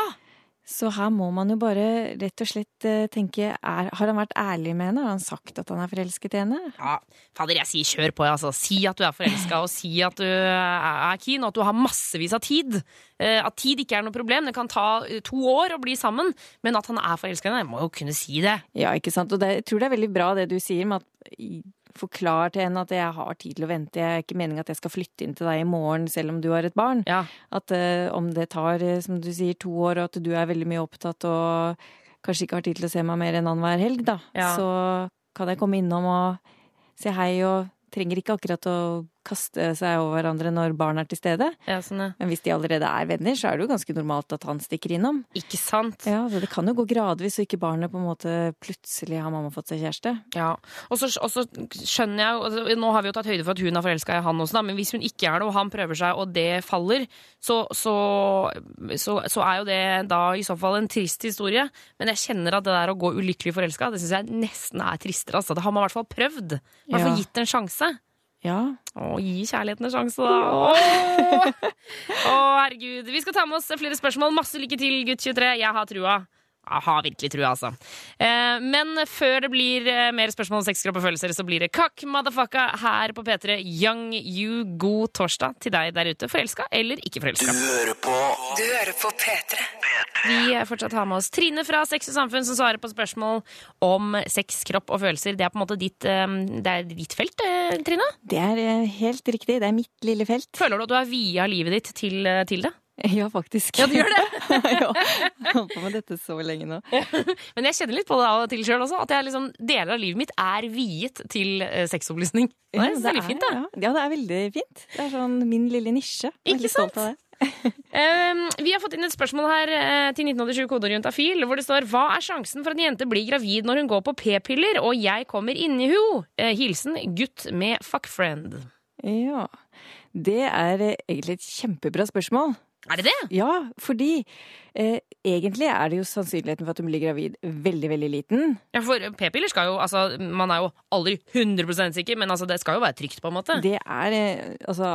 Så her må man jo bare rett og slett eh, tenke er, Har han vært ærlig med henne? Har han sagt at han er forelsket i henne? Ja, fader, jeg sier kjør på, altså. Si at du er forelska, og si at du er keen, og at du har massevis av tid. Eh, At tid ikke er noe problem. Det kan ta to år å bli sammen, men at han er forelska i henne, jeg må jo kunne si det. Ja, ikke sant. Og det, jeg tror det er veldig bra det du sier med at Forklar til henne at jeg har tid til å vente. Jeg er ikke meningen at jeg skal flytte inn til deg i morgen selv om du har et barn. At uh, om det tar, eh, som du sier, to år, og at du er veldig mye opptatt og kanskje ikke har tid til å se meg mer enn annenhver helg, da, Ja. så kan jeg komme innom og si hei og trenger ikke akkurat å kaste seg over hverandre når barn er til stede. sånn, Men hvis de allerede er venner, så er det jo ganske normalt at han stikker innom. Ikke sant? Ja, så Det kan jo gå gradvis, så ikke barnet på en måte plutselig har mamma fått seg kjæreste. Ja, og så, skjønner jeg jo altså, Nå har vi jo tatt høyde for at hun er forelska i han også, da, men hvis hun ikke er det, og han prøver seg, og det faller, så, så, så, så er jo det da i så fall en trist historie. Men jeg kjenner at det der å gå ulykkelig forelska, det syns jeg nesten er tristere. Altså. Det har man i hvert fall prøvd. I hvert fall gitt en sjanse. Ja. Å, gi kjærligheten en sjanse, da. Å, herregud. Vi skal ta med oss flere spørsmål. Masse lykke til, gutt 23. Jeg har trua. Jeg har virkelig trua, altså. Eh, men før det blir eh, mer spørsmål om sex, kropp og følelser, så blir det kakk motherfucka her på P3. Young you, god torsdag til deg der ute. Forelska eller ikke forelska? hører på Du hører på P3. Vi fortsatt har med oss Trine fra Sex og Samfunn som svarer på spørsmål om sex, kropp og følelser. Det er på en måte ditt, eh, det er ditt felt, Trine? Det er helt riktig. Det er mitt lille felt. Føler du at du har via livet ditt til, til det? Ja, faktisk. Ja, du gjør det? ja, jeg har holdt på med dette så lenge nå. Men jeg kjenner litt på det av og til sjøl også. At jeg liksom, deler av livet mitt er viet til eh, sexopplysning. Det er Ja, veldig fint, da. Ja. ja, det er veldig fint. Det er sånn min lille nisje. Er Ikke sant? det. Um, vi har fått inn et spørsmål her eh, til 1987 kodeorientafil, hvor det står Hva er sjansen for at en jente blir gravid når hun går på p-piller, og jeg kommer inni ho? Eh, hilsen gutt med fuckfriend. Ja. Det er egentlig et kjempebra spørsmål. Er det det? Ja, fordi eh, egentlig er det jo sannsynligheten for at hun blir gravid veldig, veldig liten. Ja, for p-piller skal jo Altså, man er jo aldri 100 sikker, men altså, det skal jo være trygt, på en måte. Det er eh, altså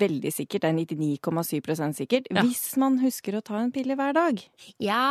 veldig sikkert. Det er 99,7 sikkert. Ja. Hvis man husker å ta en pille hver dag. Ja.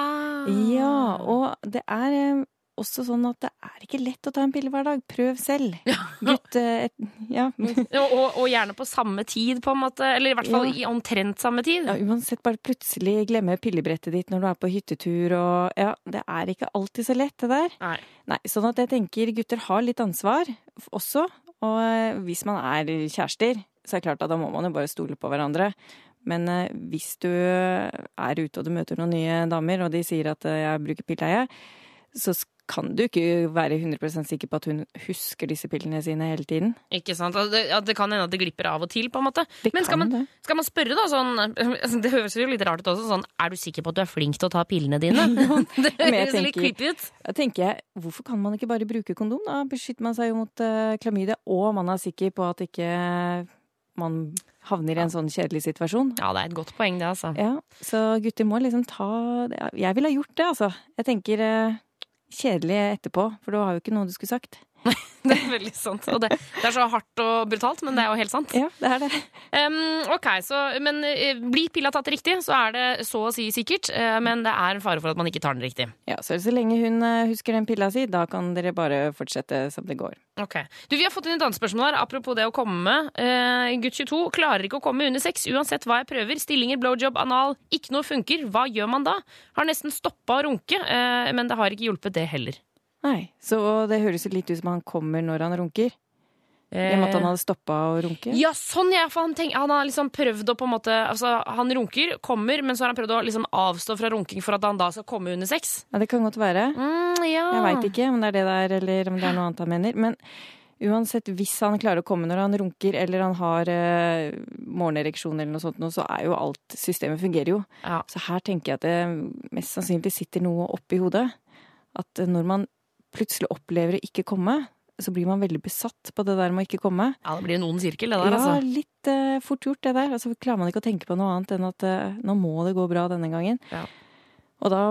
Ja, og det er eh, også sånn at det er ikke lett å ta en pille hver dag. Prøv selv. Gutt eh, Ja. og, og, og gjerne på samme tid, på en måte. Eller i hvert fall Ja. i omtrent samme tid. Ja, uansett, bare plutselig glemme pillebrettet ditt når du er på hyttetur og Ja, det er ikke alltid så lett, det der. Nei. Nei, sånn at jeg tenker gutter har litt ansvar også. Og eh, hvis man er kjærester, så er det klart at da må man jo bare stole på hverandre. Men eh, hvis du er ute og du møter noen nye damer, og de sier at eh, jeg bruker pille, jeg, så kan du ikke være 100% sikker på at hun husker disse pillene sine hele tiden. Ikke sant? Altså, det, ja, det kan hende at det glipper av og til, på en måte. Men skal man, det. skal man spørre, da, sånn altså, Det høres jo litt rart ut også, sånn Er du sikker på at du er flink til å ta pillene dine? det jeg høres litt creepy ut. Da tenker jeg, hvorfor kan man ikke bare bruke kondom? Da beskytter man seg jo mot uh, klamydia, og man er sikker på at ikke man havner i en sånn kjedelig situasjon. Ja, det er et godt poeng, det, altså. Ja, så gutter må liksom ta Jeg ville ha gjort det, altså. Jeg tenker eh, kjedelig etterpå, for du har jo ikke noe du skulle sagt. Det er veldig sant. Og det, det er så hardt og brutalt, men det er jo helt sant. Ja, det er det. Um, ok, så, Men eh, blir pilla tatt riktig, så er det så å si sikkert. eh, men det er en fare for at man ikke tar den riktig. Ja, Så så lenge hun eh, husker den pilla si, da kan dere bare fortsette som det går. Ok. Du, Vi har fått inn et annet spørsmål her, apropos det å komme. Uh, gutt 22 klarer ikke å komme under sex uansett hva jeg prøver. Stillinger, blowjob, anal. Ikke noe funker. Hva gjør man da? Har nesten stoppa å runke, uh, men det har ikke hjulpet, det heller. Nei, Så det høres litt ut som han kommer når han runker. I og med at han hadde stoppa å runke. Ja, sånn ja! For han, tenk, han har liksom prøvd å på en måte altså, Han runker, kommer, men så har han prøvd å liksom avstå fra runking for at han da skal komme under sex. Ja, Det kan godt være. Mm, ja. Jeg veit ikke om det er det der, eller om det er noe annet han mener. Men uansett, hvis han klarer å komme når han runker, eller han har eh, morgenereksjon eller noe sånt, så er jo alt Systemet fungerer jo. Ja. Så her tenker jeg at det mest sannsynlig sitter noe oppi hodet. At eh, når man plutselig opplever å ikke komme, så blir man veldig besatt på det der med å ikke komme. Ja, Det blir en ond sirkel, det der, altså. Ja, litt eh, fort gjort, det der. og Altså, klarer man ikke å tenke på noe annet enn at eh, nå må det gå bra denne gangen. Ja. Og da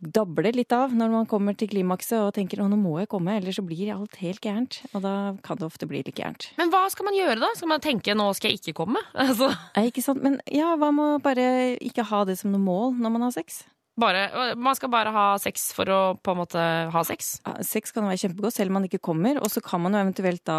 dabler det litt av når man kommer til klimakset og tenker å, nå må jeg komme, ellers så blir alt helt gærent. Og da kan det ofte bli litt gærent. Men hva skal man gjøre da? Skal man tenke 'nå skal jeg ikke komme'? Altså, Nei, ikke sant? Men ja, hva med å bare ikke ha det som noe mål når man har sex? Bare, man skal bare ha sex for å på en måte ha sex? Sex kan være kjempegodt selv om man ikke kommer, og så kan man jo eventuelt da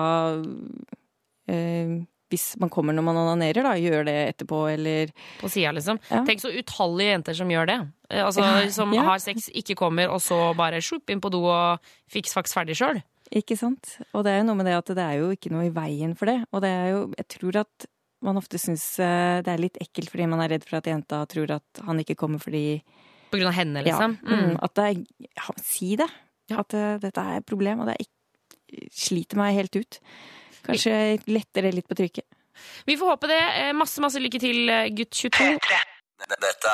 eh, hvis man kommer når man onanerer, da, gjøre det etterpå, eller På sida, liksom. Ja. Tenk så utallige jenter som gjør det. Eh, Altså, Som ja. har sex, ikke kommer, og så bare sjupp inn på do og fiks faks ferdig sjøl. Ikke sant? Og det er jo noe med det at det er jo ikke noe i veien for det. Og det er jo Jeg tror at man ofte syns eh, det er litt ekkelt fordi man er redd for at jenta tror at han ikke kommer fordi På grunn av henne, liksom. Ja, mm, Mm. at det er ja, Si det. At eh, dette er et problem, og det er sliter meg helt ut. Kanskje letter det litt på trykket. Vi får håpe det. Eh, Masse, masse lykke til, eh, gutt 22. Dette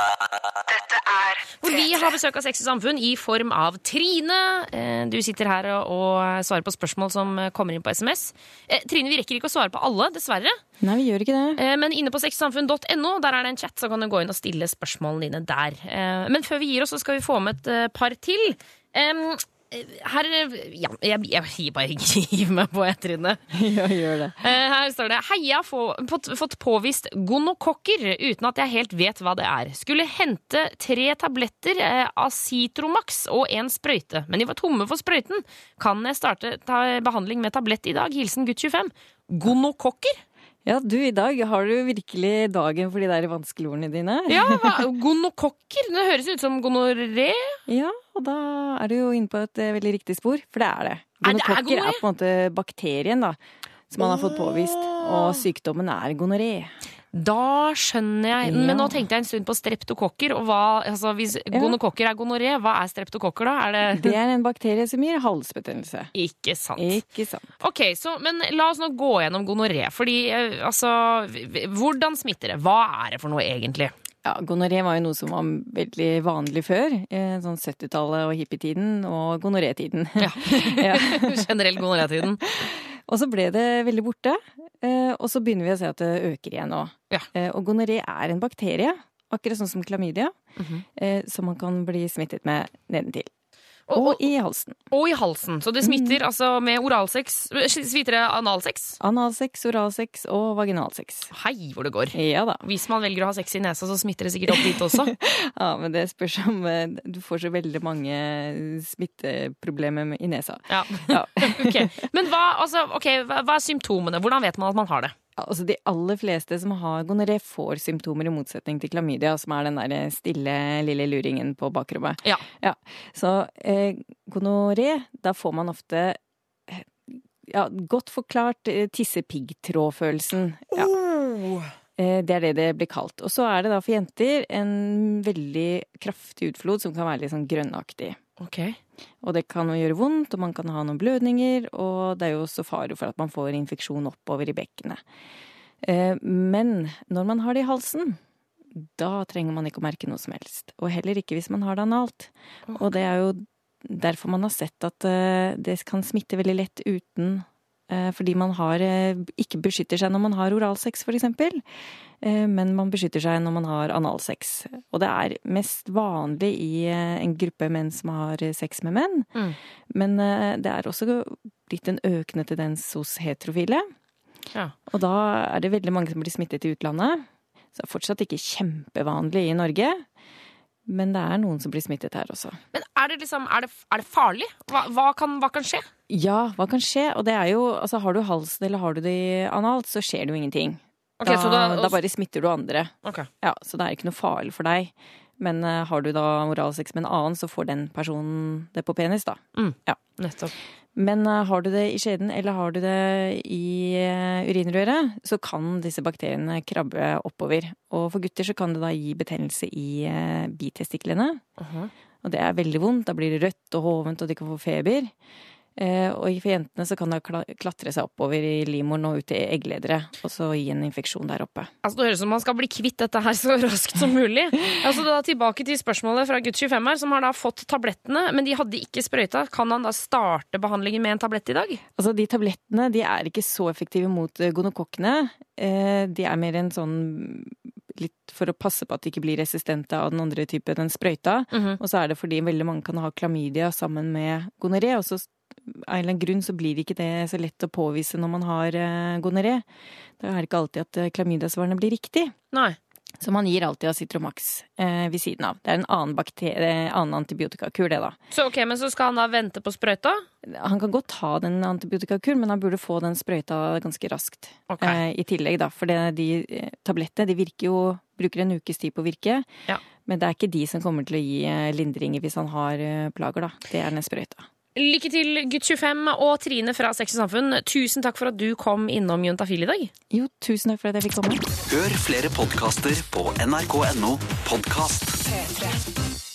er Hvor vi har besøk av Sex og Samfunn i form av Trine. Eh, Du sitter her og, svarer på spørsmål som kommer inn på SMS. Eh, Trine, vi rekker ikke å svare på alle, dessverre. Nei, vi gjør ikke det. Eh, Men inne på sexsamfunn.no der er det en chat, så kan du gå inn og stille spørsmålene dine der. Eh, Men før vi gir oss, så skal vi få med et par til. Em, her Ja, jeg, jeg, bare hiver meg på jeg, Trine. Ja, gjør det. Eh, Her står det Heia få, fått, fått påvist gonokokker uten at jeg helt vet hva det er. Skulle hente tre tabletter eh, Acitromax og en sprøyte, men de var tomme for sprøyten. Kan jeg starte ta behandling med tablett i dag? Hilsen gutt 25. Gonokokker? Ja, du, i dag har du virkelig dagen for de der vanskelige ordene dine. Ja, hva, gonokokker? Det høres ut som gonoré. Ja, og da er du jo inne på et eh, veldig riktig spor, for det er det. Er er Gonokokker er, på en måte bakterien da, som man har fått påvist, og sykdommen er gonoré. Da skjønner jeg. Ja. Men nå tenkte jeg en stund på streptokokker. Og hva, altså, hvis gonokokker er gonoré, hva er streptokokker da? Er det... Det er en bakterie som gir halsbetennelse. Ikke sant. Ikke sant. Ok, så, Men la oss nå gå gjennom gonoré. Fordi, eh, altså Hvordan smitter det? Hva er det for noe egentlig? Ja, Gonoré var jo noe som var veldig vanlig før. eh, Sånn 70-tallet og hippietiden og gonorétiden. Ja. Generell gonorétiden. Og så ble det veldig borte. eh, Og så begynner vi å se at det øker igjen nå. Ja. Eh, Og gonoré er en bakterie, akkurat sånn som klamydia, mm -hmm. som man kan bli smittet med nedentil. Og- Og i halsen. Og i halsen. Så det smitter altså med oralsex. Smitter det analsex? Analsex, oralsex og vaginalsex. Hei, hvor det går. Ja da. Hvis man velger å ha sex i nesa, så smitter det sikkert opp dit også. Ja, men det spørs om eh, Du får så veldig mange smitteproblemer i nesa. Ja. Ja. Ok. Men hva, altså, okay, hva hva er symptomene? Hvordan vet man at man har det? Ja, Altså De aller fleste som har gonoré, får symptomer, i motsetning til klamydia, som er den der stille lille luringen på bakrommet. Ja. Så eh, gonoré, da får man ofte eh, ja, godt forklart tissepiggtrådfølelsen. tisse-piggtråd-følelsen. Ja. Eh, Det er det det blir kalt. Og så er det da for jenter en veldig kraftig utflod som kan være litt sånn grønnaktig. Ok. Og det kan jo gjøre vondt, og man kan ha noen blødninger, og det er jo også fare for at man får infeksjon oppover i bekkenet. Eh, Men når man har det i halsen, da trenger man ikke å merke noe som helst. Og heller ikke hvis man har det analt. Og det er jo derfor man har sett at eh, det kan smitte veldig lett uten fordi man har, eh, ikke beskytter seg når man har oralsex, eksempel. Eh, Men man beskytter seg når man har analsex. Og det er mest vanlig i eh, en gruppe menn som har eh, sex med menn. Mm. Men eh, det er også blitt en økende tendens hos heterofile. Ja. Og da er det veldig mange som blir smittet i utlandet. Så det er fortsatt ikke kjempevanlig i Norge. Men det er noen som blir smittet her også. Men er det, liksom, er det, er det farlig? Hva, hva, kan, hva kan skje? Ja, hva kan skje? Og det er jo, altså har du halsen eller har du det analt, så skjer det jo ingenting. Okay, da, da- da bare smitter du andre. Okay. Ja, Så det er ikke noe farlig for deg. Men uh, har du da oralsex med en annen, så får den personen det på penis, da. Mm. Ja. Nettopp. Men eh, har du det i skjeden eller har du det i eh, urinrøret, så kan disse bakteriene krabbe oppover. Og for gutter så kan det da gi betennelse i uh, bitestiklene. Og det er veldig vondt. Da blir det rødt og hovent, og de kan få feber. Eh, og for jentene så kan det klatre seg oppover i livmoren og ut i eggledere, og så gi en infeksjon der oppe. Altså, det høres ut som man skal bli kvitt dette her så raskt som mulig. Altså, da Tilbake til spørsmålet fra gutt 25 her, som har da fått tablettene, men de hadde ikke sprøyta. Kan han da starte behandlingen med en tablett i dag? Altså, de tablettene de er ikke så effektive mot eh, gonokokkene. Eh, De er mer en sånn litt for å passe på at de ikke blir resistente av den andre typen, den sprøyta. Mhm. Og så er det fordi veldig mange kan ha klamydia sammen med gonoré, og så av en eller annen grunn så blir ikke det så lett å påvise når man har eh, gonoré. Da er det ikke alltid at eh, klamydiasvarene blir riktig. Nei. Så man gir alltid Acitromax eh, ved siden av. Det er en annen, bakterie, annen antibiotikakur, det da. Så ok, Men så skal han da vente på sprøyta? Han kan godt ta den antibiotikakuren, men han burde få den sprøyta ganske raskt. Okay. Eh, I tillegg, da. For det, de eh, tablettene de virker jo Bruker en ukes tid på å virke. Ja. Men det er ikke de som kommer til å gi eh, lindringer hvis han har eh, plager, da. Det er den sprøyta. Lykke til, gutt 25 og Trine fra Sex og Samfunn. Tusen takk for at du kom innom Juntafil i dag. Jo, tusen takk for at jeg fikk komme. Hør flere podkaster på nrk.no podkast. P3.